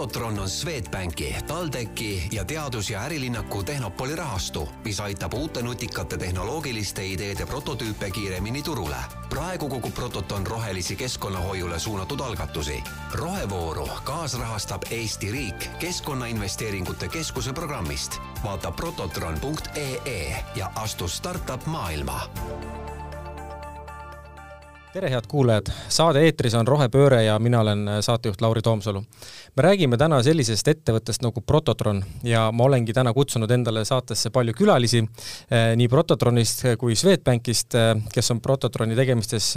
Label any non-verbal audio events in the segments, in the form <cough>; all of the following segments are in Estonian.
Prototron on Swedbanki, TalTechi ja Teadus- ja Ärilinnaku Tehnopoli rahastu, mis aitab uute nutikate tehnoloogiliste ideede prototüüpe kiiremini turule. praegu kogub Prototon rohelisi keskkonnahoiule suunatud algatusi. rohevooru kaasrahastab Eesti riik Keskkonnainvesteeringute Keskuse programmist. vaata prototron.ee ja astu startup maailma tere, head kuulajad, saade eetris on Rohepööre ja mina olen saatejuht Lauri Toomsalu. me räägime täna sellisest ettevõttest nagu Prototron ja ma olengi täna kutsunud endale saatesse palju külalisi eh, nii Prototronist kui Swedbankist, eh, kes on Prototroni tegemistes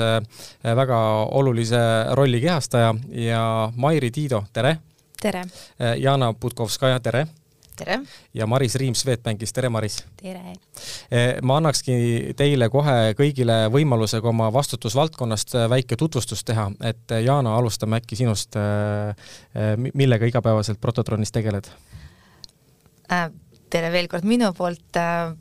väga olulise rolli kehastaja ja Mairi Tiido, tere! tere! Jana Putkovskaja, tere! Tere! ja Maris Riim Swedbankist, tere Maris! tere! Eh, ma annakski teile kohe kõigile võimalusega oma vastutusvaldkonnast eh, väike tutvustus teha, et eh, Jana, alustame äkki sinust, millega igapäevaselt Prototronis tegeled? Äh, tere veel kord minu poolt, äh,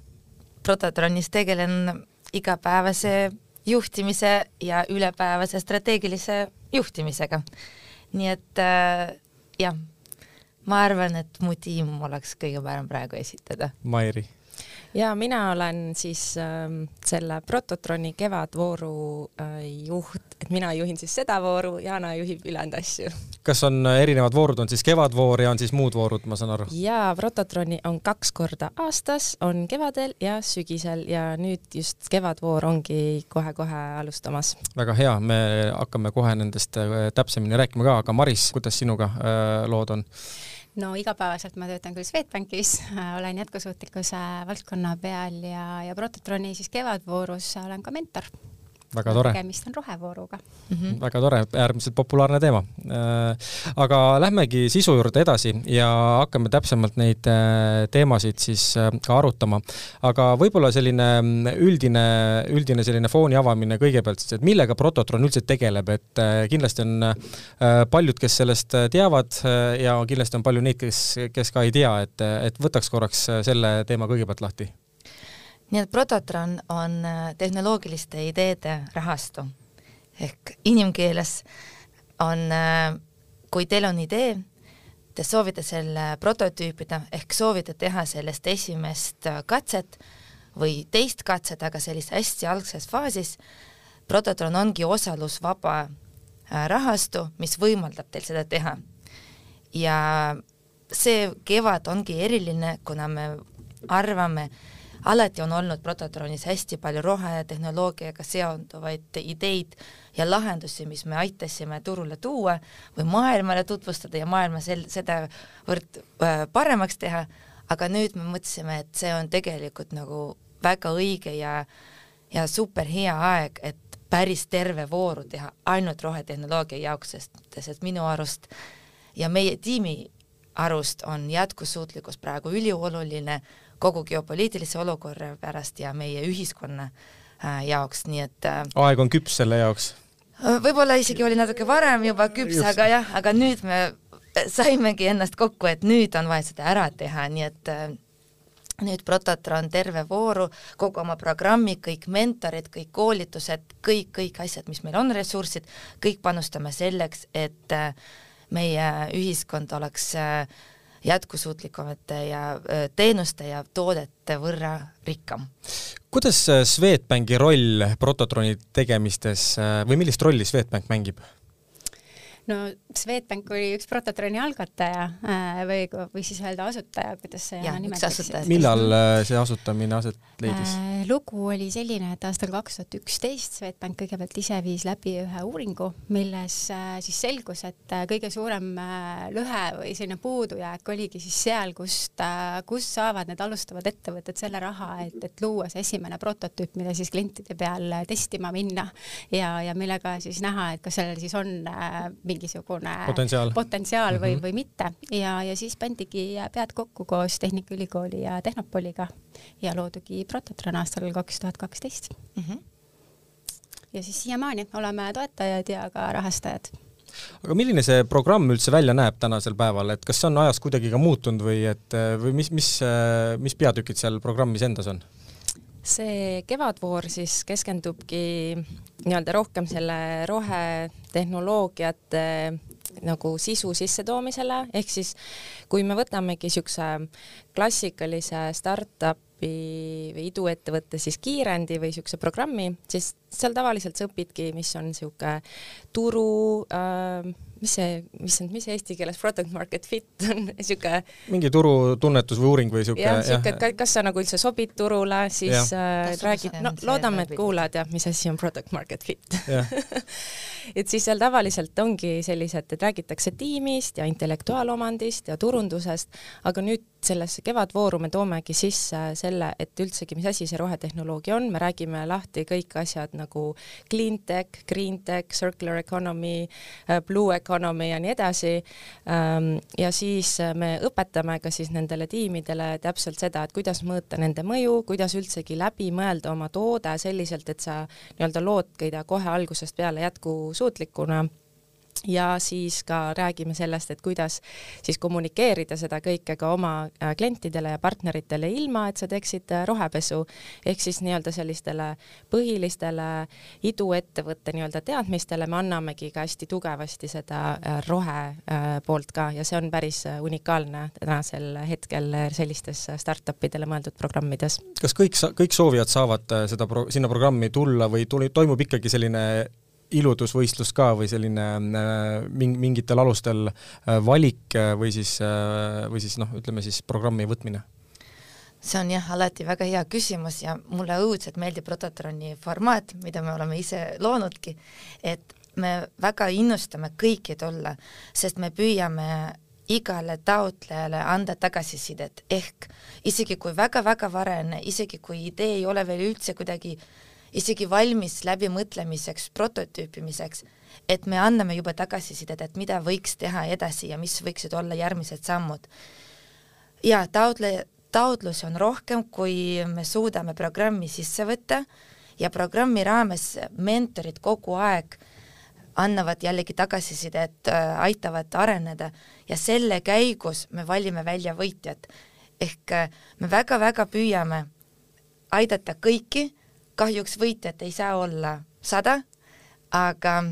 Prototronis tegelen igapäevase juhtimise ja ülepäevase strateegilise juhtimisega. nii et äh, jah ma arvan, et mu tiim oleks kõige parem praegu esitada. Mairi ja mina olen siis äh, selle Prototroni kevadvooru äh, juht, et mina juhin siis seda vooru, Jana juhib ülejäänud asju. kas on äh, erinevad voorud, on siis kevadvoor ja on siis muud voorud, ma saan aru? jaa, Prototroni on kaks korda aastas, on kevadel ja sügisel ja nüüd just kevadvoor ongi kohe-kohe alustamas. väga hea, me hakkame kohe nendest äh, täpsemini rääkima ka, aga Maris, kuidas sinuga äh, lood on? No igapäevaselt ma töötan küll Swedbankis, <laughs> olen jätkusuutlikkuse valdkonna peal ja, ja Prototroni siis kevadvoorus olen ka mentor väga tore. tegemist on rohevooruga mm. -hmm. väga tore, äärmiselt populaarne teema. Äh, aga lähmegi sisu juurde edasi ja hakkame täpsemalt neid äh, teemasid siis äh, ka arutama. aga võib-olla selline üldine, üldine selline fooni avamine kõigepealt siis, et millega Prototron üldse tegeleb, et kindlasti on paljud, kes sellest teavad ja kindlasti on palju neid, kes, kes ka ei tea, et, et võtaks korraks selle teema kõigepealt lahti nii et Prototron on äh, tehnoloogiliste ideede rahastu ehk inimkeeles on, äh, kui teil on idee, te soovite selle prototüüpida ehk soovite teha sellest esimest äh, katset või teist katset, aga sellises hästi algses faasis, Prototron ongi osalusvaba rahastu, mis võimaldab teil seda teha. ja see kevad ongi eriline, kuna me arvame, alati on olnud Prototronis hästi palju rohetehnoloogiaga seonduvaid ideid ja lahendusi, mis me aitasime turule tuua või maailmale tutvustada ja maailma sel-, sedavõrd äh, paremaks teha, aga nüüd me mõtlesime, et see on tegelikult nagu väga õige ja ja super hea aeg, et päris terve vooru teha ainult rohetehnoloogia jaoks, sest, sest minu arust ja meie tiimi arust on jätkusuutlikkus praegu ülioluline kogu geopoliitilise olukorra pärast ja meie ühiskonna äh, jaoks, nii et äh, aeg on küps selle jaoks? Äh, võib-olla isegi oli natuke varem juba küps, aga jah, aga nüüd me saimegi ennast kokku, et nüüd on vaja seda ära teha, nii et nüüd Prototron terve vooru, kogu oma programmi, kõik mentorid, kõik koolitused, kõik, kõik asjad, mis meil on, ressursid, kõik panustame selleks, et meie ühiskond oleks äh, jätkusuutlikumate ja teenuste ja toodete võrra rikkam. kuidas Swedbanki roll Prototroni tegemistes või millist rolli Swedbank mängib? no Swedbank oli üks Prototroni algataja äh, või, või siis öelda asutaja, kuidas see ja, nimetatakse. millal äh, see asutamine aset leidis äh,? lugu oli selline, et aastal kaks tuhat üksteist Swedbank kõigepealt ise viis läbi ühe uuringu, milles siis selgus, et kõige suurem lõhe või selline puudujääk oligi siis seal, kust kus saavad need alustavad ettevõtted selle raha, et, et luua see esimene prototüüp, mida siis klientide peal testima minna ja, ja millega siis näha, et kas sellel siis on äh, mingisugune potentsiaal, potentsiaal või mm, -hmm. või mitte ja, ja siis pandigi pead kokku koos Tehnikaülikooli ja Tehnopoliga ja loodugi Prototron aastal kaks tuhat kaksteist. Mhm. ja siis siiamaani oleme toetajad ja ka rahastajad aga milline see programm üldse välja näeb tänasel päeval, et kas see on ajas kuidagi ka muutunud või et või mis, mis, mis peatükid seal programmis endas on? see kevadvoor siis keskendubki nii-öelda rohkem selle rohetehnoloogiate nagu sisu sissetoomisele, ehk siis kui me võtamegi niisuguse klassikalise startup'i või iduettevõtte siis kiirendi või niisuguse programmi, siis seal tavaliselt sa õpidki, mis on niisugune turu äh, mis see, mis see, mis eesti keeles product market fit on, <laughs> niisugune mingi turutunnetus või uuring või niisugune jah, niisugune, et kas sa nagu üldse sobid turule, siis äh, räägid, no loodame, et kuulaja teab, mis asi on product market fit. <laughs> Et siis seal tavaliselt ongi sellised, et räägitakse tiimist ja intellektuaalomandist ja turundusest, aga nüüd sellesse kevadvooru me toomegi sisse selle, et üldsegi, mis asi see rohetehnoloogia on, me räägime lahti kõik asjad nagu clean tech, green tech, circular economy, äh, blue economy ja nii edasi. Ähm, ja siis me õpetame ka siis nendele tiimidele täpselt seda, et kuidas mõõta nende mõju, kuidas üldsegi läbi mõelda oma toode selliselt, et sa nii-öelda loodki ta kohe algusest peale jätkusuutlikuna ja siis ka räägime sellest, et kuidas siis kommunikeerida seda kõike ka oma äh, klientidele ja partneritele, ilma et sa teeksid äh, rohepesu, ehk siis nii-öelda sellistele põhilistele iduettevõtte nii-öelda teadmistele me annamegi ka hästi tugevasti seda äh, rohe poolt ka ja see on päris unikaalne tänasel hetkel sellistes startup idele mõeldud programmides. kas kõik, kõik soovijad saavad seda pro-, sinna programmi tulla või tuli, toimub ikkagi selline iludusvõistlus ka või selline äh, mingitel alustel äh, valik äh, või siis, või siis noh, ütleme siis programmi võtmine? see on jah, alati väga hea küsimus ja mulle õudselt meeldib Rototroni formaat, mida me oleme ise loonudki, et me väga innustame kõiki tulla, sest me püüame igale taotlejale anda tagasisidet, ehk isegi kui väga-väga varene, isegi kui idee ei ole veel üldse kuidagi äh, isegi valmis läbimõtlemiseks, prototüüpimiseks, et me anname juba tagasisidet, et mida võiks teha edasi ja mis võiksid olla järgmised sammud. ja taotle-, taotlusi on rohkem, kui me suudame programmi sisse võtta ja programmi raames mentorid kogu aeg annavad jällegi tagasisidet, äh, aitavad areneda ja selle käigus me valime välja võitjad. ehk äh, me väga-väga püüame aidata kõiki kahjuks võitjat ei saa olla sada, aga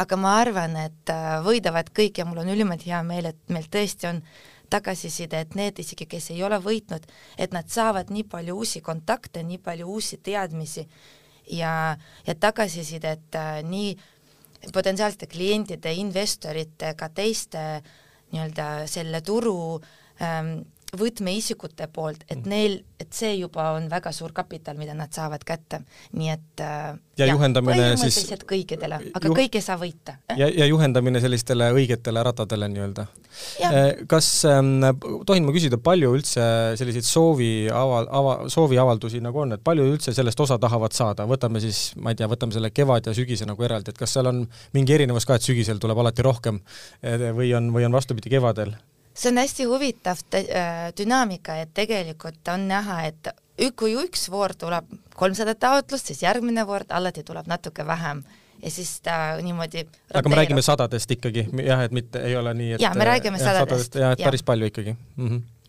aga ma arvan, et äh, võidavad kõik ja mul on ülimalt hea meel, et meil tõesti on tagasiside, et need isegi, kes ei ole võitnud, et nad saavad nii palju uusi kontakte, nii palju uusi teadmisi ja, ja tagasisidet äh, nii potentsiaalsete klientide, investorite, ka teiste nii-öelda selle turu ähm, võtmeisikute poolt, et mm. neil, et see juba on väga suur kapital, mida nad saavad kätte, nii et äh, ja jah, juhendamine siis kõikidele, aga juh... kõik ei saa võita. ja, ja juhendamine sellistele õigetele ratadele nii-öelda. Äh, kas ähm,, tohin ma küsida, palju üldse selliseid soovi ava-, ava-, sooviavaldusi nagu on, et palju üldse sellest osa tahavad saada, võtame siis, ma ei tea, võtame selle kevad ja sügise nagu eraldi, et kas seal on mingi erinevus ka, et sügisel tuleb alati rohkem või on, või on vastupidi kevadel? See on hästi huvitav äh, dünaamika, et tegelikult on näha, et kui üks voor tuleb kolmsada taotlust, siis järgmine voor alati tuleb natuke vähem ja siis ta niimoodi aga me räägime sadadest ikkagi, jah, et mitte ei ole nii, et jaa, me räägime jah, sadadest. jah, et ja. päris palju ikkagi mm. -hmm Äh,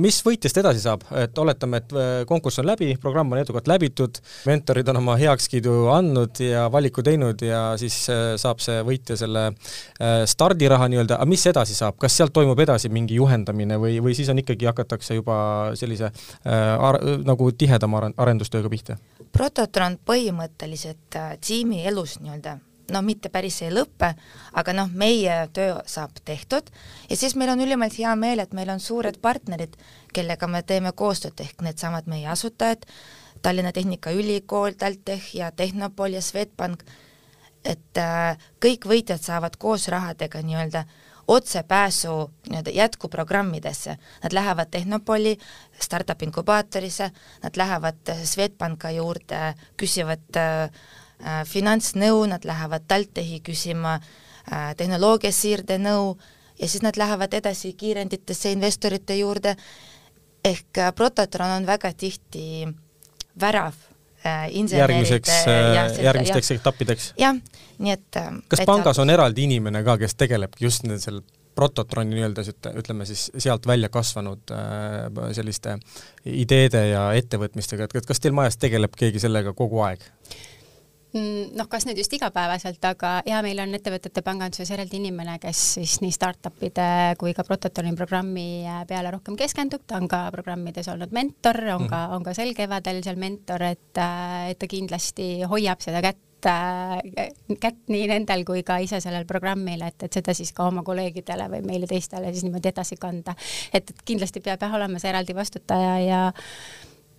mis võitjast edasi saab, et oletame, et äh, konkurss on läbi, programm on edukalt läbitud, mentorid on oma heakskiidu andnud ja valiku teinud ja siis äh, saab see võitja selle stardiraha nii-öelda, aga mis edasi saab, kas sealt toimub edasi mingi juhendamine või, või siis on ikkagi, hakatakse juba sellise ar-, nagu tihedama arendustööga pihta? Prototron põhimõtteliselt tiimi elus nii-öelda noh, mitte päris ei lõpe, aga noh, meie töö saab tehtud. Ja siis meil on ülimalt hea meel, et meil on suured partnerid, kellega me teeme koostööd, ehk needsamad meie asutajad, Tallinna Tehnikaülikool, TalTech ja Tehnopol ja Swedbank, et äh, kõik võitjad saavad koos rahadega nii-öelda otsepääsu nii-öelda jätkuprogrammidesse, nad lähevad Tehnopoli startup inkubaatorisse, nad lähevad Swedbanka juurde, küsivad äh, finantsnõu, nad lähevad TalTechi küsima äh, tehnoloogiasiirde nõu ja siis nad lähevad edasi kiirenditesse investorite juurde, ehk äh, Prototron on väga tihti värav järgmiseks, järgmisteks etappideks? jah, nii et kas pangas on eraldi inimene ka, kes tegelebki just selle prototroni nii-öelda ütleme siis sealt välja kasvanud äh, selliste ideede ja ettevõtmistega, et kas teil majas tegeleb keegi sellega kogu aeg? Mm, noh, kas nüüd just igapäevaselt, aga ja meil on ettevõtete panganduses eraldi inimene, kes siis nii startup'ide kui ka Prototooni programmi peale rohkem keskendub, ta on ka programmides olnud mentor, on mm -hmm. ka, on ka sel kevadel seal mentor, et, et ta kindlasti hoiab seda kätt kätt nii nendel kui ka ise sellel programmil, et, et seda siis ka oma kolleegidele või meile teistele siis niimoodi edasi kanda. et, et kindlasti peab jah olema see eraldi vastutaja ja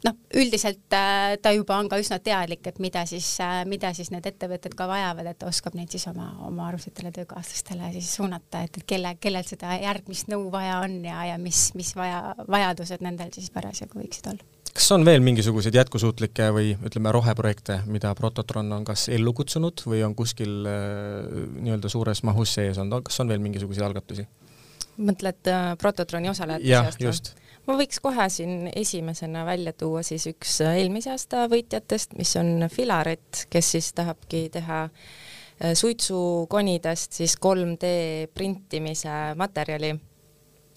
noh, üldiselt äh, ta juba on ka üsna teadlik, et mida siis äh,, mida siis need ettevõtted ka vajavad, et ta oskab neid siis oma, oma armsatele töökaaslastele siis suunata, et, et kelle, kellel seda järgmist nõu vaja on ja, ja mis, mis vaja, vajadused nendel siis parasjagu võiksid olla kas on veel mingisuguseid jätkusuutlikke või ütleme, roheprojekte, mida Prototron on kas ellu kutsunud või on kuskil äh, nii-öelda suures mahus sees olnud, kas on veel mingisuguseid algatusi? mõtled Prototroni osalejate seast? just ma võiks kohe siin esimesena välja tuua siis üks eelmise aasta võitjatest, mis on Filaret, kes siis tahabki teha äh, suitsukonidest siis 3D printimise materjali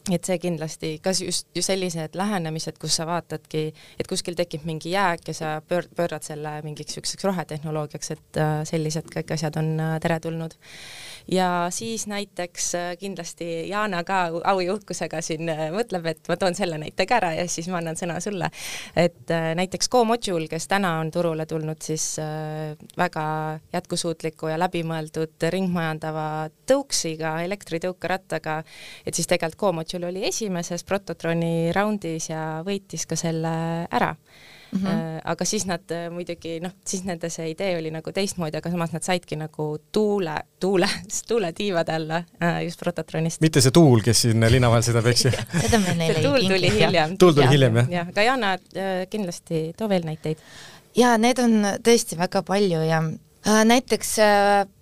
et see kindlasti, kas just ju sellised lähenemised, kus sa vaatadki, et kuskil tekib mingi jääk ja sa pöör-, pöörad selle mingiks niisuguseks rohetehnoloogiaks, et äh, sellised kõik asjad on äh, teretulnud ja siis näiteks äh, kindlasti Jana ka au ja uhkusega siin mõtleb, et ma toon selle näite ka ära ja siis ma annan sõna sulle. et näiteks GoModule, kes täna on turule tulnud siis väga jätkusuutliku ja läbimõeldud ringmajandava tõuksiga, elektritõukerattaga, et siis tegelikult GoModule oli esimeses Prototroni raundis ja võitis ka selle ära mm. -hmm. aga siis nad äh, muidugi noh, siis nende see idee oli nagu teistmoodi, aga samas nad saidki nagu tuule, tuule, <laughs> tuuletiivade alla äh, just Prototronist. mitte see tuul, kes siin linna vahel sõidab, eks ju <laughs> ei tuul tuli hiljem. tuul tuli hiljem, jah? jah, aga Jana, kindlasti too veel näiteid. jaa, need on tõesti väga palju ja näiteks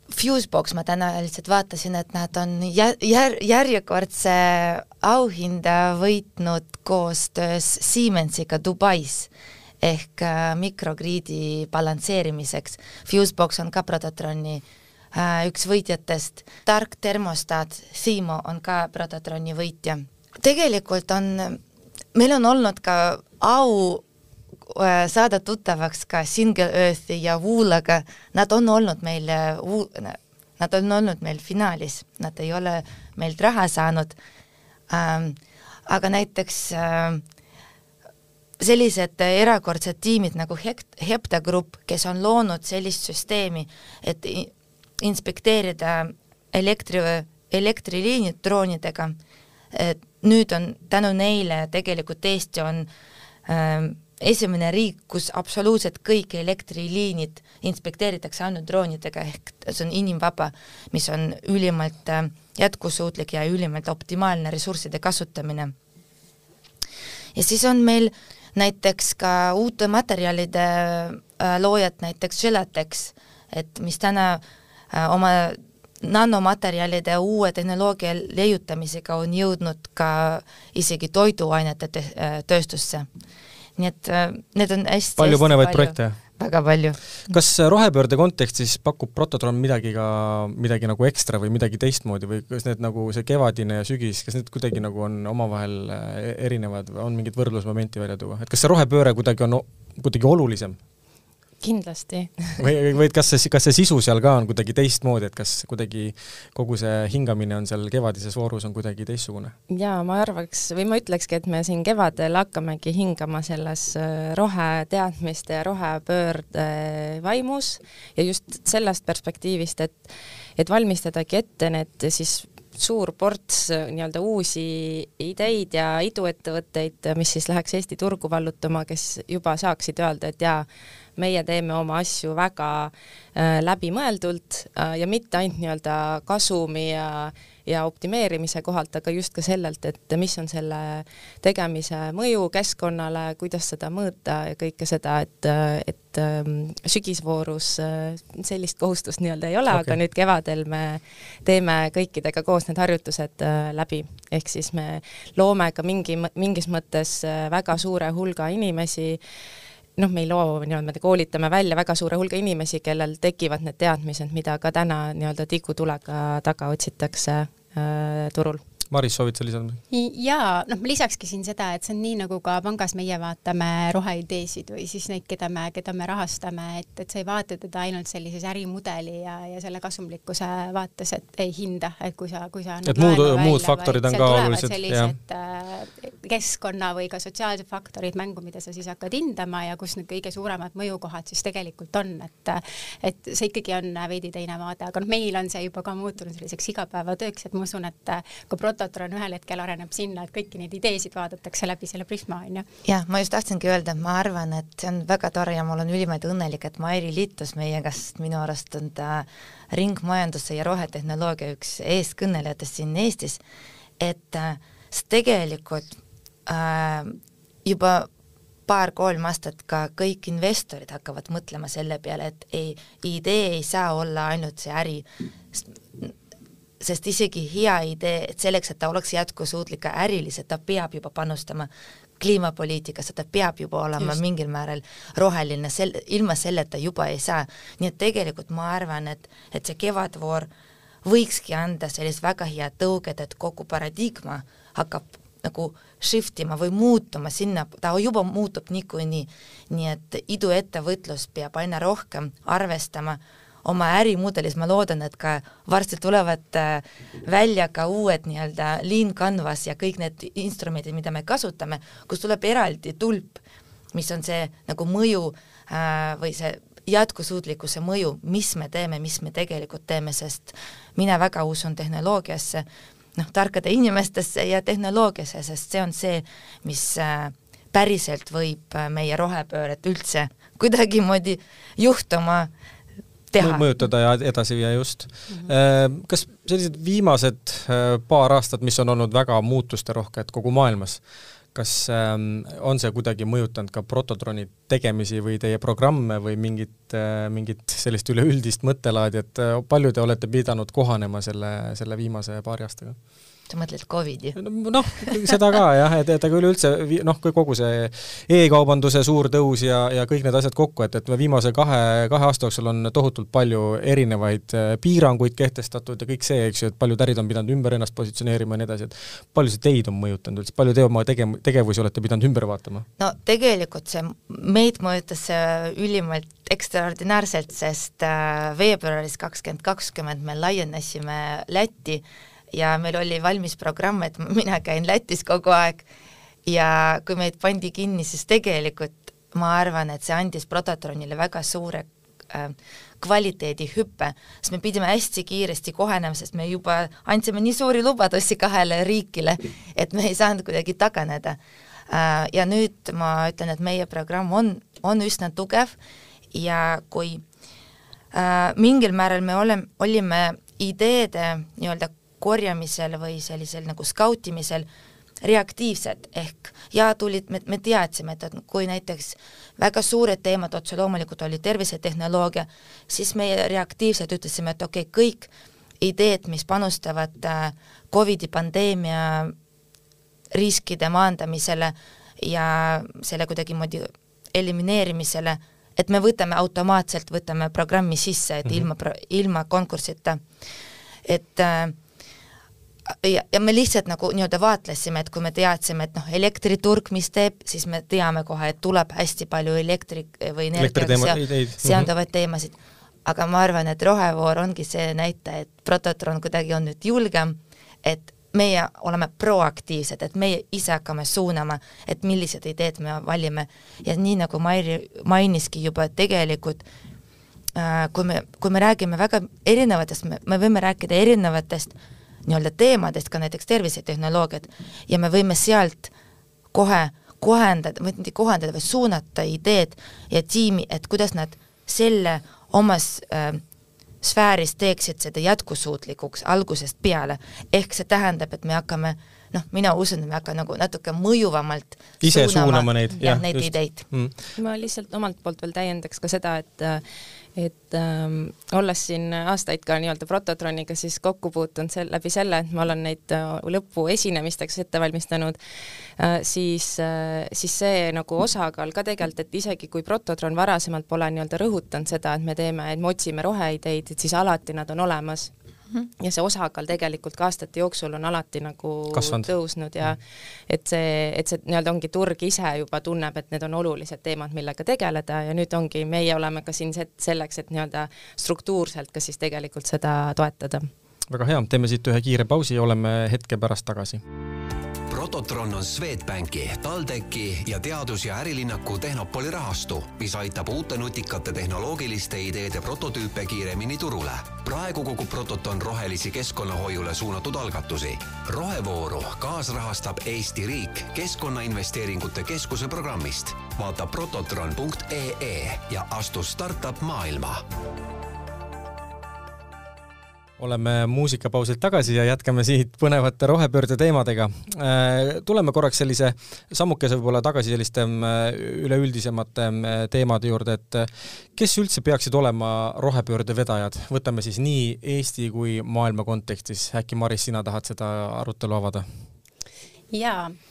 Fusebox ma täna lihtsalt vaatasin, et nad on jär-, jär-, järjekordse auhinda võitnud koostöös Siemensiga Dubais ehk äh, mikrokriidi balansseerimiseks. Fusebox on ka Prototroni äh, üks võitjatest, tark termostaat Simo on ka Prototroni võitja. tegelikult on, meil on olnud ka au saada tuttavaks ka Single Earthi ja Woolaga, nad on olnud meil, nad on olnud meil finaalis, nad ei ole meilt raha saanud. Ähm,, aga näiteks äh, sellised erakordsed tiimid nagu Hekt-, Hepta Grupp, kes on loonud sellist süsteemi, et inspekteerida elektri, elektriliinid droonidega, et nüüd on tänu neile tegelikult Eesti on äh, esimene riik, kus absoluutselt kõik elektriliinid inspekteeritakse ainult droonidega, ehk see on inimvaba, mis on ülimalt äh, jätkusuutlik ja ülimalt optimaalne ressursside kasutamine. ja siis on meil näiteks ka uute materjalide äh, loojad, näiteks Gelatex, et mis täna äh, oma nanomaterjalide uue tehnoloogia leiutamisega on jõudnud ka isegi toiduainete tööstusse. Nii et need on hästi palju põnevaid projekte. Väga palju. kas rohepöörde kontekstis pakub Prototron midagi ka, midagi nagu ekstra või midagi teistmoodi või kas need nagu see kevadine ja sügis, kas need kuidagi nagu on omavahel e-, erinevad või on mingit võrdlusmomenti välja tuua, et kas see rohepööre kuidagi on kuidagi olulisem kindlasti <laughs> või, või et kas see, kas see sisu seal ka on kuidagi teistmoodi, et kas kuidagi kogu see hingamine on seal kevadises voorus on kuidagi teistsugune? jaa, ma arvaks või ma ütlekski, et me siin kevadel hakkamegi hingama selles äh, roheteadmiste ja rohepöörde vaimus ja just sellest perspektiivist, et et valmistadagi ette need siis suur ports äh, nii-öelda uusi ideid ja iduettevõtteid, mis siis läheks Eesti turgu vallutama, kes juba saaksid öelda, et jaa, meie teeme oma asju väga äh, läbimõeldult äh, ja mitte ainult nii-öelda kasumi ja ja optimeerimise kohalt, aga just ka sellelt, et mis on selle tegemise mõju keskkonnale, kuidas seda mõõta ja kõike seda, et, et ähm, sügisvoorus äh, sellist kohustust nii-öelda ei ole okay., aga nüüd kevadel me teeme kõikidega koos need harjutused äh, läbi. ehk siis me loome ka mingi, mingis mõttes äh, väga suure hulga inimesi, noh, me ei loo nii-öelda, me koolitame välja väga suure hulga inimesi, kellel tekivad need teadmised, mida ka täna nii-öelda tikutulega taga otsitakse turul Maris, soovid sa lisada? jaa, noh, ma lisakski siin seda, et see on nii, nagu ka pangas meie vaatame roheideesid või siis neid, keda me, keda me rahastame, et, et sa ei vaata teda ainult sellises ärimudeli ja, ja selle kasumlikkuse vaates, et ei hinda, et kui sa, kui sa et muud, muud faktorid on ka olulised. sellised äh, keskkonna või ka sotsiaalsed faktorid mängu, mida sa siis hakkad hindama ja kus need kõige suuremad mõjukohad siis tegelikult on, et et see ikkagi on veidi teine vaade, aga noh, meil on see juba ka muutunud selliseks igapäevatööks, et ma usun, et ka Prototron ühel hetkel areneb sinna, et kõiki neid ideesid vaadatakse läbi selle prisma, on ju. jah, ma just tahtsingi öelda, et ma arvan, et see on väga tore ja ma olen ülimalt õnnelik, et Mairi liitus meiega, sest minu arust on ta ringmajanduse ja rohetehnoloogia üks eestkõnelejatest siin Eestis, et äh, tegelikult äh, juba paar-kolm aastat ka kõik investorid hakkavad mõtlema selle peale, et ei, idee ei saa olla ainult see äri, sest isegi hea idee, et selleks, et ta oleks jätkusuutlik ka äriliselt, ta peab juba panustama kliimapoliitikasse, ta peab juba olema Just. mingil määral roheline, sel-, ilma selleta juba ei saa. nii et tegelikult ma arvan, et, et see kevadvoor võikski anda sellist väga head tõuget, et kogu paradigma hakkab nagu shift ima või muutuma sinna, ta juba muutub niikuinii. nii et iduettevõtlus peab aina rohkem arvestama oma ärimudelis, ma loodan, et ka varsti tulevad äh, välja ka uued nii-öelda lean canvas ja kõik need instrumendid, mida me kasutame, kus tuleb eraldi tulp, mis on see nagu mõju äh, või see jätkusuutlikkuse mõju, mis me teeme, mis me tegelikult teeme, sest mina väga usun tehnoloogiasse, noh, tarkade inimestesse ja tehnoloogiasse, sest see on see, mis äh, päriselt võib meie rohepööret üldse kuidagimoodi juhtuma teha. mõjutada ja edasi viia, just mm. -hmm. Kas sellised viimased paar aastat, mis on olnud väga muutusterohked kogu maailmas, kas ähm, on see kuidagi mõjutanud ka Prototroni tegemisi või teie programme või mingit, äh, mingit sellist üleüldist mõttelaadi, et äh, palju te olete pidanud kohanema selle, selle viimase paari aastaga? Sa mõtled Covidi? noh, seda ka jah, et, et aga üleüldse noh, kogu see e-kaubanduse suur tõus ja, ja kõik need asjad kokku, et, et viimase kahe, kahe aasta jooksul on tohutult palju erinevaid äh, piiranguid kehtestatud ja kõik see, eks ju, et paljud ärid on pidanud ümber ennast positsioneerima ja nii edasi, et palju see teid on mõjutanud üldse, palju te oma tege-, tegevusi olete pidanud ümber vaatama? no tegelikult see, meid mõjutas see ülimalt ekstraordinaarselt, sest äh, veebruaris kakskümmend kakskümmend me laienesime Lätti ja meil oli valmis programm, et <laughs> mina käin Lätis kogu aeg ja kui meid pandi kinni, siis tegelikult ma arvan, et see andis Prototronile väga suure äh, kvaliteedihüppe, sest me pidime hästi kiiresti kohanema, sest me juba andsime nii suuri lubadusi kahele riigile, et me ei saanud kuidagi taganeda äh,. ja nüüd ma ütlen, et meie programm on, on üsna tugev ja kui äh, mingil määral me oleme, olime ideede nii-öelda korjamisel või sellisel nagu skautimisel reaktiivsed ehk ja tulid, me, me teadsime, et, et kui näiteks väga suured teemad otse loomulikult olid tervisetehnoloogia, siis meie reaktiivselt ütlesime, et okei okay,, kõik ideed, mis panustavad äh, Covidi pandeemia riskide maandamisele ja selle kuidagimoodi elimineerimisele, et me võtame automaatselt, võtame programmi sisse, et mm -hmm. ilma, ilma konkursita. et äh, ja, ja me lihtsalt nagu nii-öelda vaatlesime, et kui me teadsime, et noh, elektriturg, mis teeb, siis me teame kohe, et tuleb hästi palju elektri või energiaga seonduvaid teemasid. aga ma arvan, et rohevoor ongi see näitaja, et Prototron kuidagi on nüüd julgem, et meie oleme proaktiivsed, et meie ise hakkame suunama, et millised ideed me valime ja nii nagu Mairi mainiski juba, et tegelikult äh, kui me, kui me räägime väga erinevatest, me võime rääkida erinevatest äh, nii-öelda teemadest, ka näiteks tervisetehnoloogiat, ja me võime sealt kohe kohendada, või mitte kohendada, vaid suunata ideed ja tiimi, et kuidas nad selle omas äh, sfääris teeksid seda jätkusuutlikuks algusest peale. ehk see tähendab, et me hakkame noh, mina usun, et me hakkame nagu natuke mõjuvamalt ise suunama, suunama neid, jah, neid just. ideid mm.. ma lihtsalt omalt poolt veel täiendaks ka seda, et et ähm, olles siin aastaid ka nii-öelda Prototroniga siis kokku puutunud sel-, läbi selle, et ma olen neid äh, lõpuesinemisteks ette valmistanud äh,, siis äh,, siis see nagu osakaal ka tegelikult, et isegi kui Prototron varasemalt pole nii-öelda rõhutanud seda, et me teeme, et me otsime roheideid, et siis alati nad on olemas. Ja see osakaal tegelikult ka aastate jooksul on alati nagu Kasvanud. tõusnud ja -hmm. et see, et see nii-öelda ongi turg ise juba tunneb, et need on olulised teemad, millega tegeleda ja nüüd ongi, meie oleme ka siin selleks, et nii-öelda struktuurselt ka siis tegelikult seda toetada. väga hea, teeme siit ühe kiire pausi ja oleme hetke pärast tagasi Prototron on Swedbanki, TalTechi ja Teadus- ja Ärilinnaku Tehnopoli rahastu, mis aitab uute nutikate tehnoloogiliste ideede prototüüpe kiiremini turule. praegu kogub Prototon rohelisi keskkonnahoiule suunatud algatusi. rohevooru kaasrahastab Eesti riik Keskkonnainvesteeringute Keskuse programmist. vaata prototron.ee ja astu startup maailma oleme muusikapausilt tagasi ja jätkame siit põnevate rohepöörde teemadega. Äh, tuleme korraks sellise sammukese võib-olla tagasi selliste äh, üleüldisemate äh, teemade juurde, et kes üldse peaksid olema rohepöörde vedajad, võtame siis nii Eesti kui maailma kontekstis, äkki Maris, sina tahad seda arutelu avada? jaa Mm,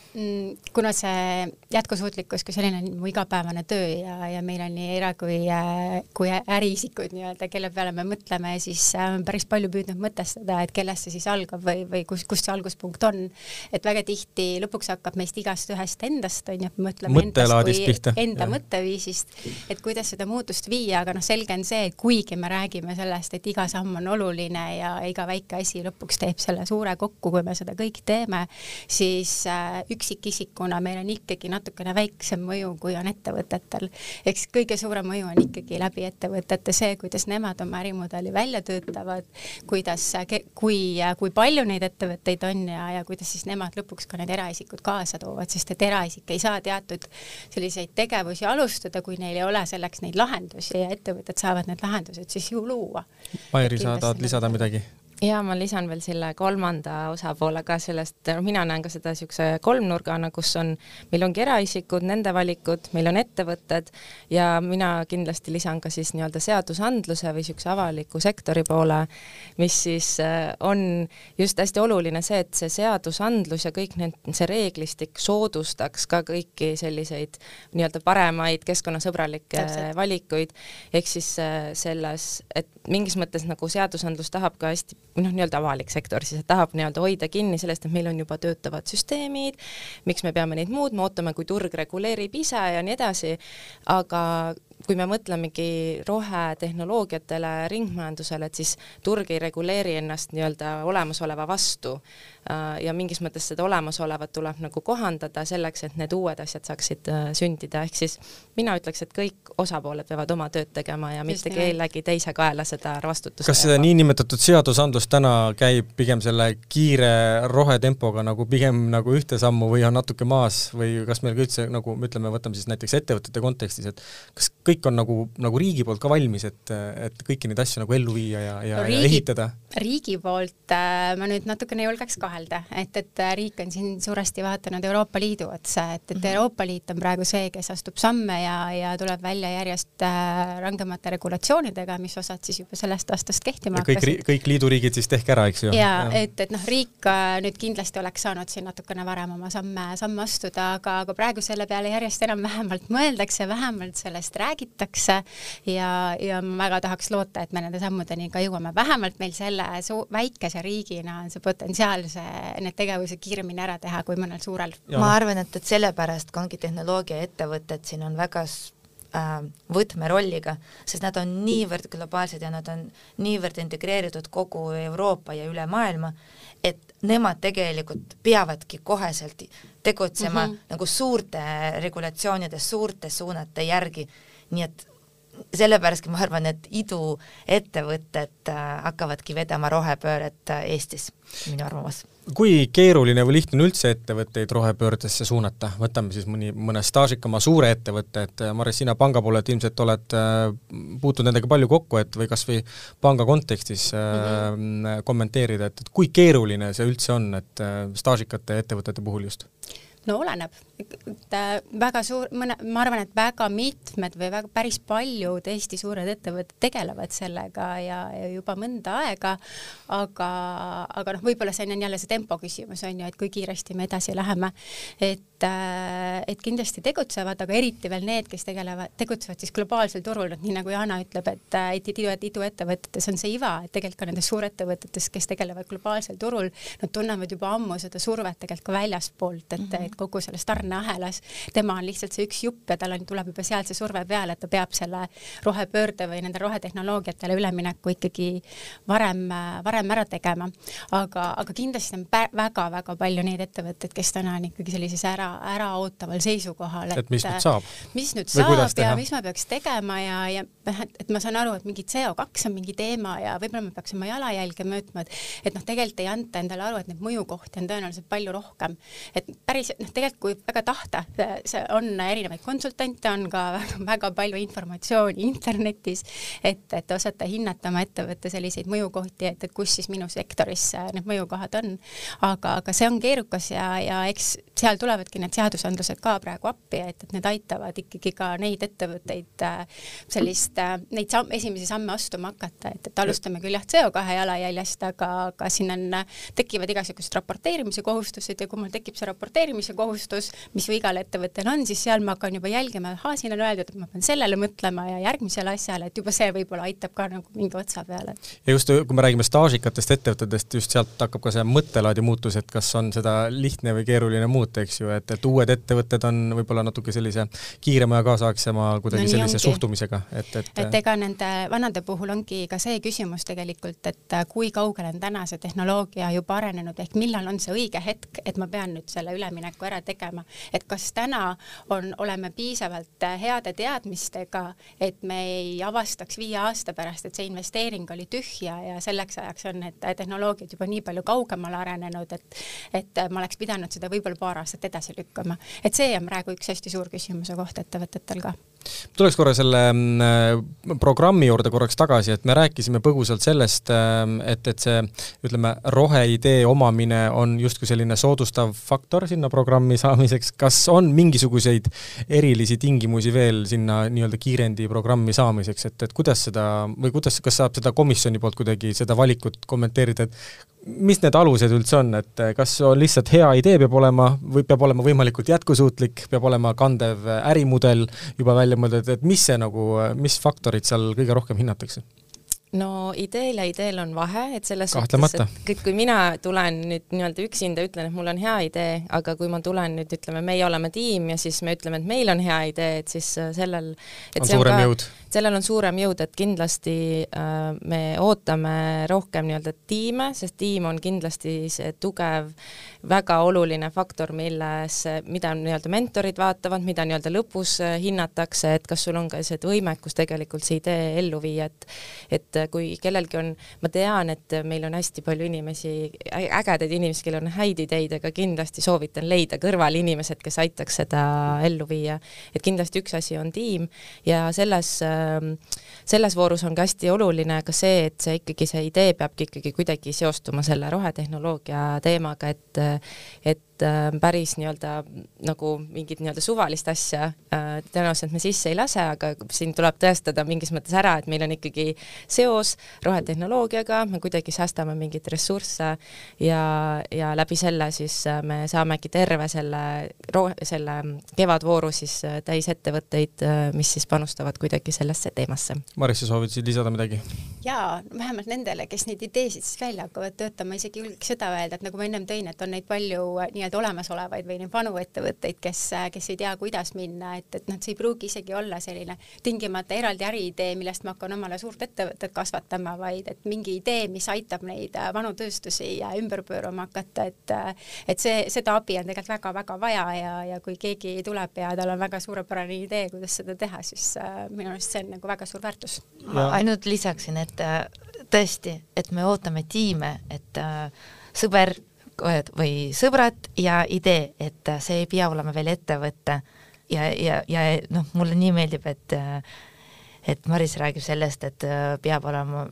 kuna see jätkusuutlikkus kui selline on mu igapäevane töö ja, ja meil on nii era- kui, äh, kui äriisikud nii-öelda, kelle peale me mõtleme, siis äh, olen päris palju püüdnud mõtestada, et kellest see siis algab või, või kus, kust see alguspunkt on. et väga tihti lõpuks hakkab meist igast ühest endast, on ju, et me mõtleme endast kui pihta. enda ja. mõtteviisist, et kuidas seda muutust viia, aga noh, selge on see, et kuigi me räägime sellest, et iga samm on oluline ja iga väike asi lõpuks teeb selle suure kokku, kui me seda kõik teeme, siis äh, üksikisikuna meil on ikkagi natukene väiksem mõju, kui on ettevõtetel. eks kõige suurem mõju on ikkagi läbi ettevõtete see, kuidas nemad oma ärimudeli välja töötavad, kuidas, kui, kui palju neid ettevõtteid on ja, ja kuidas siis nemad lõpuks ka need eraisikud kaasa toovad, sest et eraisik ei saa teatud selliseid tegevusi alustada, kui neil ei ole selleks neid lahendusi ja ettevõtted saavad need lahendused siis ju luua. Mairi, sa tahad lisada midagi? Ja ma lisan veel selle kolmanda osapoole ka sellest, mina näen ka seda niisuguse kolmnurgana, kus on, meil ongi eraisikud, nende valikud, meil on ettevõtted ja mina kindlasti lisan ka siis nii-öelda seadusandluse või niisuguse avaliku sektori poole, mis siis äh, on just hästi oluline see, et see seadusandlus ja kõik need, see reeglistik soodustaks ka kõiki selliseid nii-öelda paremaid keskkonnasõbralikke Täpselt. valikuid, ehk siis äh, selles, et mingis mõttes nagu seadusandlus tahab ka hästi noh, nii-öelda avalik sektor siis, et tahab nii-öelda hoida kinni sellest, et meil on juba töötavad süsteemid, miks me peame neid muutma, ootame, kui turg reguleerib ise ja nii edasi, aga kui me mõtlemegi rohetehnoloogiatele, ringmajandusele, et siis turg ei reguleeri ennast nii-öelda olemasoleva vastu. Äh, ja mingis mõttes seda olemasolevat tuleb nagu kohandada selleks, et need uued asjad saaksid äh, sündida, ehk siis mina ütleks, et kõik osapooled peavad oma tööd tegema ja mitte kellegi teise kaela seda vastutust kas see niinimetatud seadusandlus täna käib pigem selle kiire rohetempoga nagu pigem nagu ühte sammu või on natuke maas või kas meil ka üldse nagu ütleme, võtame siis näiteks ettevõtete kontekstis, et kas kõik on nagu, nagu riigi poolt ka valmis, et, et kõiki neid asju nagu ellu viia ja, ja, ja ehitada? Riigi poolt äh, ma nüüd natukene julgeks kahelda, et, et äh, riik on siin suuresti vaadanud Euroopa Liidu otsa, et, et -hmm. Euroopa Liit on praegu see, kes astub samme ja, ja tuleb välja järjest äh, rangemate regulatsioonidega, mis osad siis juba sellest aastast kehtima hakkasid. kõik, kõik liiduriigid siis tehke ära, eks ju? ja., et, et noh, riik nüüd kindlasti oleks saanud siin natukene varem oma samme, samme astuda, aga, aga praegu selle peale järjest enam vähemalt mõeldakse, vähemalt sellest räägitakse ja, ja ma väga tahaks loota, et me nende sammudeni ka jõuame, vähemalt meil selle väikese riigina on see potentsiaal, see, need tegevused kiiremini ära teha kui mõnel suurel. ma arvan, et, et sellepärast ka ongi tehnoloogiaettevõtted siin on väga äh, võtmerolliga, sest nad on niivõrd globaalsed ja nad on niivõrd integreeritud kogu Euroopa ja üle maailma, et nemad tegelikult peavadki koheselt tegutsema mm -hmm. nagu suurte regulatsioonide, suurte suunate järgi nii et sellepärastki ma arvan, et iduettevõtted äh, hakkavadki vedama rohepööret äh, Eestis, minu arvamus. kui keeruline või lihtne on üldse ettevõtteid rohepöördesse suunata, võtame siis mõni, mõne staažikama suure ettevõtte, et äh, Maris, sina panga poolelt ilmselt oled puutunud nendega palju kokku, et või kas või panga kontekstis mm -hmm. kommenteerida, et, et kui keeruline see üldse on, et staažikate ettevõtete puhul just? no oleneb väga suur, mõne, ma arvan, et väga mitmed või väga päris paljud Eesti suured ettevõtted tegelevad sellega ja, ja juba mõnda aega, aga, aga noh, võib-olla see on jälle see tempo küsimus on ju, et kui kiiresti me edasi läheme, et et kindlasti tegutsevad, aga eriti veel need, kes tegelevad, tegutsevad siis globaalsel turul, et nii nagu Jana ütleb, et, et idu, iduettevõtetes on see iva, et tegelikult ka nendes suurettevõtetes, kes tegelevad globaalsel turul, nad tunnevad juba ammu seda survet tegelikult ka väljaspoolt, et mm, -hmm. et kogu selles tarneahelas tema on lihtsalt see üks jupp ja tal on, tuleb juba sealt see surve peale, et ta peab selle rohepöörde või nende rohetehnoloogiatele ülemineku ikkagi varem, varem ära tegema. aga, aga kindlasti on väga-väga palju neid ettevõtteid, kes täna on ikkagi sellises ära, äraootaval seisukohal, et, mis nüüd saab, mis nüüd saab ja mis ma peaks tegema ja, ja noh, et, et ma saan aru, et mingi CO2 on mingi teema ja võib-olla ma peaks oma jalajälge mõõtma, et et noh, tegelikult ei anta endale aru, et neid mõjukohti on tõenäoliselt palju rohkem. et päris noh, tegelikult kui väga tahta, see on erinevaid konsultante, on ka väga, <laughs> väga palju informatsiooni internetis, et, et osata hinnata oma ettevõtte selliseid mõjukohti, et, et kus siis minu sektoris need mõjukohad on. aga, aga see on keerukas ja, ja eks seal tulevadki need seadusandlused ka praegu appi, et, et need aitavad ikkagi ka neid ettevõtteid sellist, neid samm, esimesi samme astuma hakata, et, et alustame küll jah, CO2 jalajäljest, aga, aga siin on, tekivad igasugused raporteerimise kohustused ja kui mul tekib see raporteerimise kohustus, mis ju igal ettevõttel on, siis seal ma hakkan juba jälgima, ahaa, siin on öeldud, et ma pean sellele mõtlema ja järgmisele asjale, et juba see võib-olla aitab ka nagu mingi otsa peale. ja just, kui me räägime staažikatest ettevõtetest, just sealt hakkab ka see mõttelaadi muutus, et kas on seda lihtne või keeruline muuta, eks ju, et, et uued ettevõtted on võib-olla natuke sellise kiirema ja kaasaegsema kuidagi no, sellise ongi. suhtumisega, et, et et ega nende vanade puhul ongi ka see küsimus tegelikult, et kui kaugele on täna see tehnoloogia juba arenenud, ehk millal on see õige hetk, et ma pean nüüd selle ülemineku ära tegema, et kas täna on, oleme piisavalt heade teadmistega, et me ei avastaks viie aasta pärast, et see investeering oli tühja ja selleks ajaks on need tehnoloogiad juba nii palju kaugemale arenenud, et et ma oleks pidanud seda võib-olla paar aastat edasi lükkama. et see on praegu üks hästi suur küsimuse koht ettevõtetel ka. Tuleks korra selle mm, programmi juurde korraks tagasi, et me rääkisime põgusalt sellest, ähm, et, et see ütleme, roheidee omamine on justkui selline soodustav faktor sinna programmi saamiseks, kas on mingisuguseid erilisi tingimusi veel sinna nii-öelda kiirendi programmi saamiseks, et, et kuidas seda või kuidas, kas saab seda komisjoni poolt kuidagi, seda valikut kommenteerida, et mis need alused üldse on, et kas on lihtsalt hea idee peab olema või peab olema võimalikult jätkusuutlik, peab olema kandev ärimudel juba välja mõeldud, et mis see nagu, mis faktorid seal kõige rohkem hinnatakse? No ideel ja ideel on vahe, et selles suhtes, et kui mina tulen nüüd nii-öelda üksinda, ütlen, et mul on hea idee, aga kui ma tulen nüüd, ütleme, meie oleme tiim ja siis me ütleme, et meil on hea idee, et siis sellel et on suurem on ka, jõud. sellel on suurem jõud, et kindlasti äh, me ootame rohkem nii-öelda tiime, sest tiim on kindlasti see tugev, väga oluline faktor, milles, mida nii-öelda mentorid vaatavad, mida nii-öelda lõpus äh, hinnatakse, et kas sul on ka see võimekus tegelikult see idee ellu viia, et et kui kellelgi on, ma tean, et meil on hästi palju inimesi, ägedaid inimesi, kellel on häid ideid, aga kindlasti soovitan leida kõrval inimesed, kes aitaks seda ellu viia. et kindlasti üks asi on tiim ja selles äh, Ehm, selles voorus on ka hästi oluline ka see, et see ikkagi, see idee peabki ikkagi kuidagi seostuma selle rohetehnoloogia teemaga, et et et äh, päris nii-öelda nagu mingit nii-öelda suvalist asja äh, tõenäoliselt me sisse ei lase, aga siin tuleb tõestada mingis mõttes ära, et meil on ikkagi seos rohetehnoloogiaga, me kuidagi säästame mingeid ressursse ja, ja läbi selle siis äh, me saamegi terve selle ro-, selle kevadvooru siis täis ettevõtteid, mis siis panustavad kuidagi sellesse teemasse. Maris, sa soovid siin lisada midagi? jaa, vähemalt nendele, kes neid ideesid siis välja hakkavad töötama, isegi julgeks seda öelda, et nagu ma ennem tõin, et on neid palju nii nii-öelda olemasolevaid või neid vanu ettevõtteid, kes, kes ei tea, kuidas minna, et, et noh, see ei pruugi isegi olla selline tingimata eraldi äriidee, millest ma hakkan omale suurt ettevõtet kasvatama, vaid et mingi idee, mis aitab neid äh, vanu tööstusi ümber pöörama hakata, et äh, et see, seda abi on tegelikult väga-väga vaja ja, ja kui keegi tuleb ja tal on väga suurepärane idee, kuidas seda teha, siis äh, minu arust see on nagu väga suur väärtus. ma ainult lisaksin, et tõesti, et me ootame tiime, et sõber või sõbrad ja idee, et see ei pea olema veel ettevõte. Ja, ja, ja noh, mulle nii meeldib, et et Maris räägib sellest, et peab olema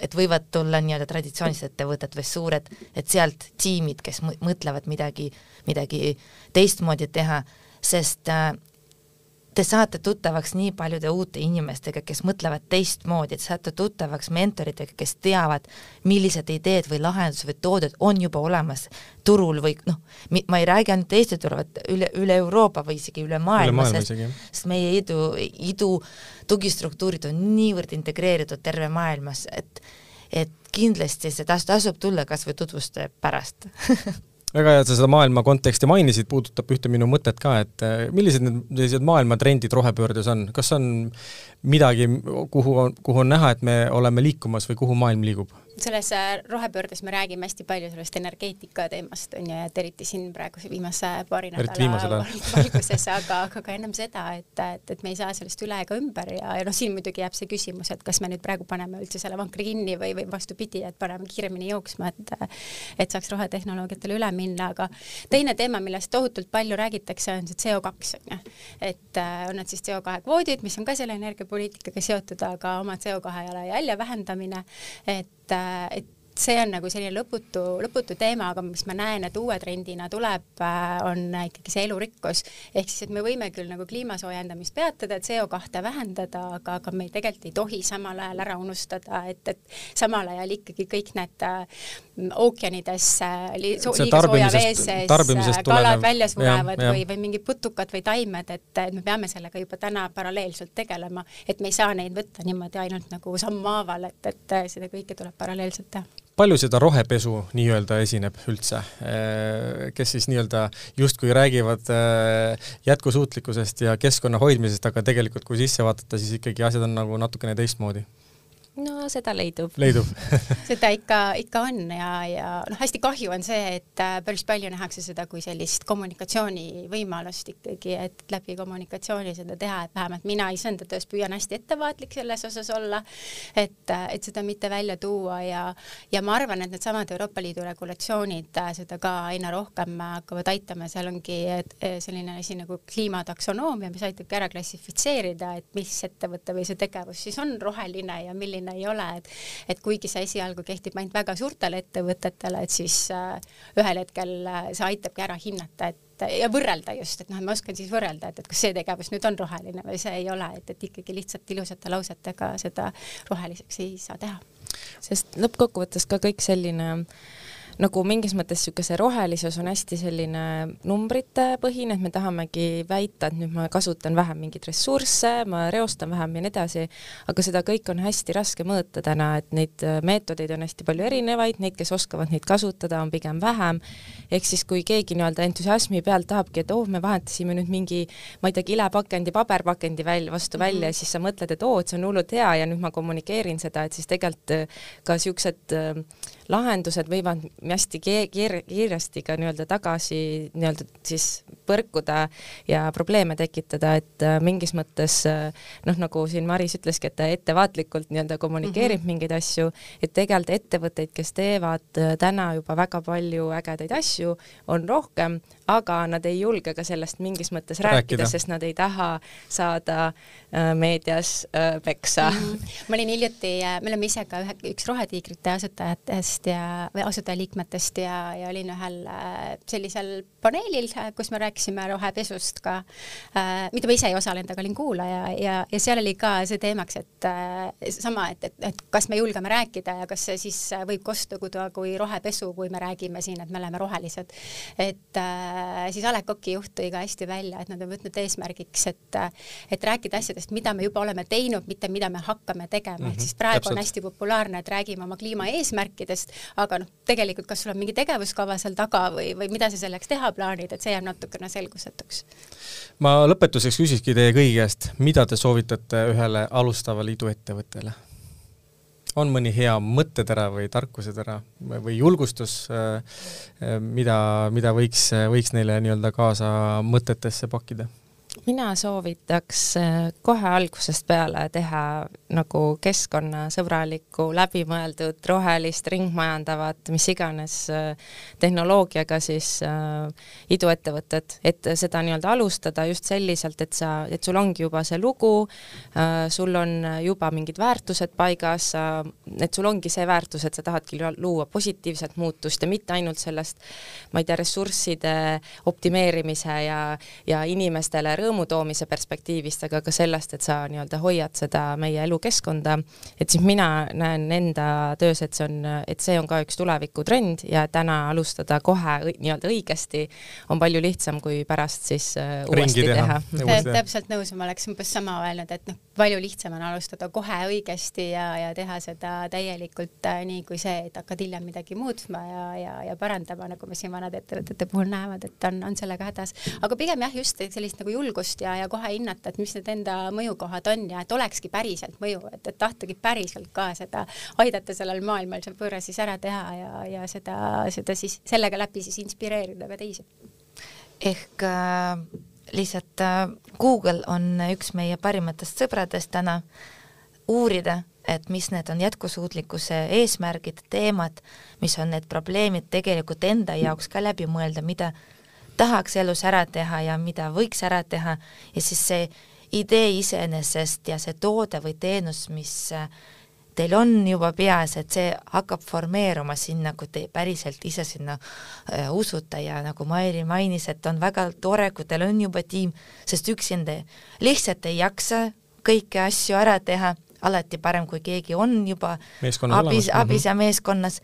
et võivad tulla nii-öelda traditsioonilised ettevõtted või suured, et sealt tiimid, kes mõtlevad midagi, midagi teistmoodi teha, sest äh, te saate tuttavaks nii paljude uute inimestega, kes mõtlevad teistmoodi, et saate tuttavaks mentoritega, kes teavad, millised ideed või lahendused või tooted on juba olemas turul või noh, ma ei räägi ainult Eesti turul, vaid üle, üle Euroopa või isegi üle maailma, sest, sest meie idu, idu tugistruktuurid on niivõrd integreeritud terve maailmas, et et kindlasti see tas-, tasub tulla kas või tutvuste pärast <laughs> väga hea, et sa seda maailma konteksti mainisid, puudutab ühte minu mõtet ka, et eh, millised need sellised maailmatrendid rohepöördes on, kas on midagi, kuhu kuhu on näha, et me oleme liikumas või kuhu maailm liigub? Selles äh, rohepöördes me räägime hästi palju sellest energeetika teemast on ju, et eriti siin praeguse viimase paari nädala <laughs> valguses, aga, aga ka ennem seda, et, et, et me ei saa sellest üle ega ümber ja, ja noh, siin muidugi jääb see küsimus, et kas me nüüd praegu paneme üldse selle vankri kinni või, või vastupidi, et paneme kiiremini jooksma, et et saaks rohetehnoloogiatele üle minna, aga teine teema, millest tohutult palju räägitakse, on see CO2 on ju, et äh, on need siis CO2 kvoodid, mis on ka selle energiapoliitikaga seotud, aga oma CO2 jalajälje vähendamine, et et, et see on nagu selline lõputu, lõputu teema, aga mis ma näen, et uue trendina tuleb, äh, on ikkagi see elurikkus. ehk siis, et me võime küll nagu kliima soojendamist peatada, CO2 vähendada, aga, aga me tegelikult ei tohi samal ajal ära unustada, et, et samal ajal ikkagi kõik need äh, ookeanides äh, liiga sooja vee sees kalad tulenev. välja surevad või, või mingid putukad või taimed, et, et me peame sellega juba täna paralleelselt tegelema, et me ei saa neid võtta niimoodi ainult nagu sammhaaval, et, et seda kõike tuleb paralleelselt teha palju seda rohepesu nii-öelda esineb üldse, äh, kes siis nii-öelda justkui räägivad äh, jätkusuutlikkusest ja keskkonna hoidmisest, aga tegelikult kui sisse vaadata, siis ikkagi asjad on nagu natukene teistmoodi no seda leidub. leidub <laughs> seda ikka, ikka on ja, ja noh, hästi kahju on see, et äh, päris palju nähakse seda kui sellist kommunikatsioonivõimalust ikkagi, et läbi kommunikatsiooni seda teha, et vähemalt mina iseenda töös püüan hästi ettevaatlik selles osas olla, et, äh, et seda mitte välja tuua ja, ja ma arvan, et needsamad Euroopa Liidu regulatsioonid äh, seda ka aina rohkem hakkavad aitama, seal ongi selline asi nagu kliimataksonoomia, mis aitabki ära klassifitseerida, et mis ettevõte või see tegevus siis on roheline ja milline selline ei ole, et et kuigi see esialgu kehtib ainult väga suurtele ettevõtetele, et siis äh, ühel hetkel äh, see aitabki ära hinnata, et ja võrrelda just, et noh, ma oskan siis võrrelda, et, et kas see tegevus nüüd on roheline või see ei ole, et, et ikkagi lihtsalt ilusate lausetega seda roheliseks ei saa teha. sest lõppkokkuvõttes ka kõik selline äh, nagu mingis mõttes niisugune rohelisus on hästi selline numbritepõhine, et me tahamegi väita, et nüüd ma kasutan vähem mingeid ressursse, ma reostan vähem ja nii edasi, aga seda kõike on hästi raske mõõta täna, et neid äh, meetodeid on hästi palju erinevaid, neid, kes oskavad neid kasutada, on pigem vähem, ehk siis kui keegi nii-öelda entusiasmi pealt tahabki, et oh, me vahetasime nüüd mingi, ma ei tea, kilepakendi paberpakendi välja, vastu mm -hmm. välja ja siis sa mõtled, et oo oh,, et see on hullult hea ja nüüd ma kommunikeerin seda, et siis tegelikult äh, ka niisugused äh, lahendused võivad hästi kiir-, kiiresti ka nii-öelda tagasi nii-öelda siis põrkuda ja probleeme tekitada, et äh, mingis mõttes äh, noh, nagu siin Maris ütleski, et ta ettevaatlikult nii-öelda kommunikeerib mm -hmm. mingeid asju, et tegelikult ettevõtteid, kes teevad äh, täna juba väga palju ägedaid asju, on rohkem, aga nad ei julge ka sellest mingis mõttes rääkida, rääkida, sest nad ei taha saada meedias peksa mm. -hmm. ma olin hiljuti me oleme ise ka ühe, üks Rohetiigrite asutajatest ja, või asutajaliikmetest ja, ja olin ühel äh, sellisel paneelil, äh, kus me rääkisime rohepesust ka äh,, mida ma ise ei osalenud, aga olin kuulaja ja, ja seal oli ka see teemaks, et sama, et, et, et kas me julgeme rääkida ja kas see siis võib kostuda kui rohepesu, kui me räägime siin, et me oleme rohelised. et siis A Le Coq'i juht tõi ka hästi välja, et nad on võtnud eesmärgiks, et et rääkida asjadest, mida me juba oleme teinud, mitte mida me hakkame tegema mm, -hmm, ehk mhm, siis praegu täpselt. on hästi populaarne, et räägime oma kliimaeesmärkidest, aga noh, tegelikult kas sul on mingi tegevuskava seal taga või, või mida sa selleks teha teha plaanid, et see jääb natukene selgusetuks. ma lõpetuseks küsikski teie kõigi käest, mida te soovitate ühele alustavale iduettevõttele? on mõni hea mõttetera või tarkusetera või julgustus, äh, äh, mida, mida võiks, võiks neile nii-öelda kaasa mõtetesse pakkida? Mina soovitaks äh, kohe algusest peale teha nagu keskkonnasõbralikku, läbimõeldud, rohelist, ringmajandavat, mis iganes äh, tehnoloogiaga siis äh, iduettevõtet, et seda nii-öelda alustada just selliselt, et sa, et sul ongi juba see lugu äh,, sul on juba mingid väärtused paigas, et sul ongi see väärtus, et sa tahadki luua positiivset muutust ja mitte ainult sellest, ma ei tea, ressursside optimeerimise ja, ja inimestele rõõmu toomise perspektiivist, aga ka sellest, et sa nii-öelda hoiad seda meie elukeskkonda, et siis mina näen enda töös, et see on, et see on ka üks tulevikutrend ja täna alustada kohe nii-öelda õigesti on palju lihtsam, kui pärast siis uh, uuesti teha, teha.. täpselt nõus, ma oleks umbes sama öelnud, et noh, palju lihtsam on alustada kohe õigesti ja, ja teha seda täielikult äh, nii kui see, et hakkad hiljem midagi muutma ja, ja, ja parandama, nagu me siin vanade ettevõtete puhul näevad, et on, on sellega hädas. aga pigem jah, just sellist nagu julgust ja, ja kohe hinnata, et mis need enda mõjukohad on ja et olekski päriselt mõju, et, et tahtagi päriselt ka seda, aidata sellel maailmal see pööre siis ära teha ja, ja seda, seda siis sellega läbi siis inspireerida ka teisi. ehk äh, lihtsalt äh, Google on üks meie parimatest sõbradest täna, uurida, et mis need on jätkusuutlikkuse eesmärgid, teemad, mis on need probleemid tegelikult enda jaoks ka läbi mõelda, mida tahaks elus ära teha ja mida võiks ära teha. Ja siis see idee iseenesest ja see toode või teenus, mis äh, teil on juba peas, et see hakkab formeeruma sinna, kui te päriselt ise sinna äh, usute ja nagu Mairi mainis, et on väga tore, kui teil on juba tiim, sest üksinda lihtsalt ei jaksa kõiki asju ära teha, alati parem, kui keegi on juba meeskonnas abis, abis ja meeskonnas.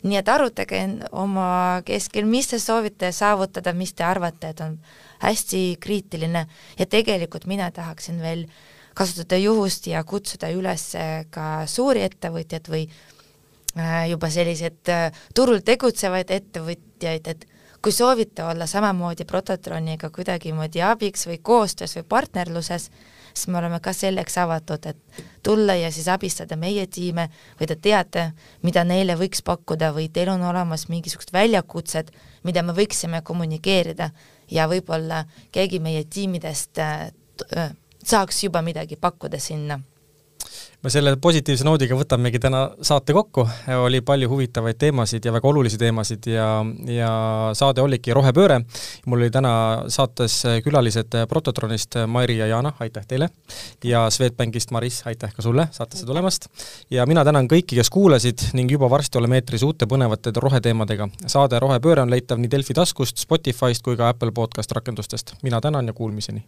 Nii et arutage oma keskel, mis te soovite saavutada, mis te arvate, et on hästi kriitiline. Ja tegelikult mina tahaksin veel kasutada juhust ja kutsuda üles ka suuri ettevõtjaid või äh, juba selliseid äh, turul tegutsevaid ettevõtjaid, et kui soovite olla samamoodi Prototroniga kuidagimoodi abiks või koostöös või partnerluses, siis me oleme ka selleks avatud, et tulla ja siis abistada meie tiime või te teate, mida neile võiks pakkuda või teil on olemas mingisugused väljakutsed, mida me võiksime kommunikeerida ja võib-olla keegi meie tiimidest äh, saaks juba midagi pakkuda sinna me selle positiivse noodiga võtamegi täna saate kokku, oli palju huvitavaid teemasid ja väga olulisi teemasid ja, ja saade oligi Rohepööre. mul oli täna saates külalised Prototronist Mairi ja Jana, aitäh teile, ja Swedbankist Maris, aitäh ka sulle saatesse tulemast. ja mina tänan kõiki, kes kuulasid ning juba varsti oleme eetris uute põnevate roheteemadega. saade Rohepööre on leitav nii Delfi taskust, Spotify'st kui ka Apple podcast rakendustest. mina tänan ja kuulmiseni!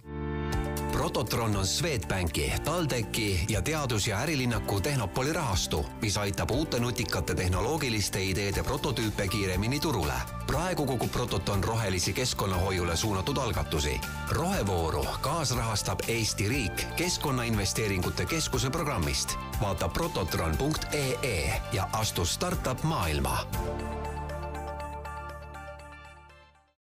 Prototron on Swedbanki, TalTechi ja Teadus- ja Ärilinnaku Tehnopoli rahastu, mis aitab uute nutikate tehnoloogiliste ideede prototüüpe kiiremini turule. praegu kogub Prototon rohelisi keskkonnahoiule suunatud algatusi. rohevooru kaasrahastab Eesti riik Keskkonnainvesteeringute Keskuse programmist. vaata prototron.ee ja astu startup maailma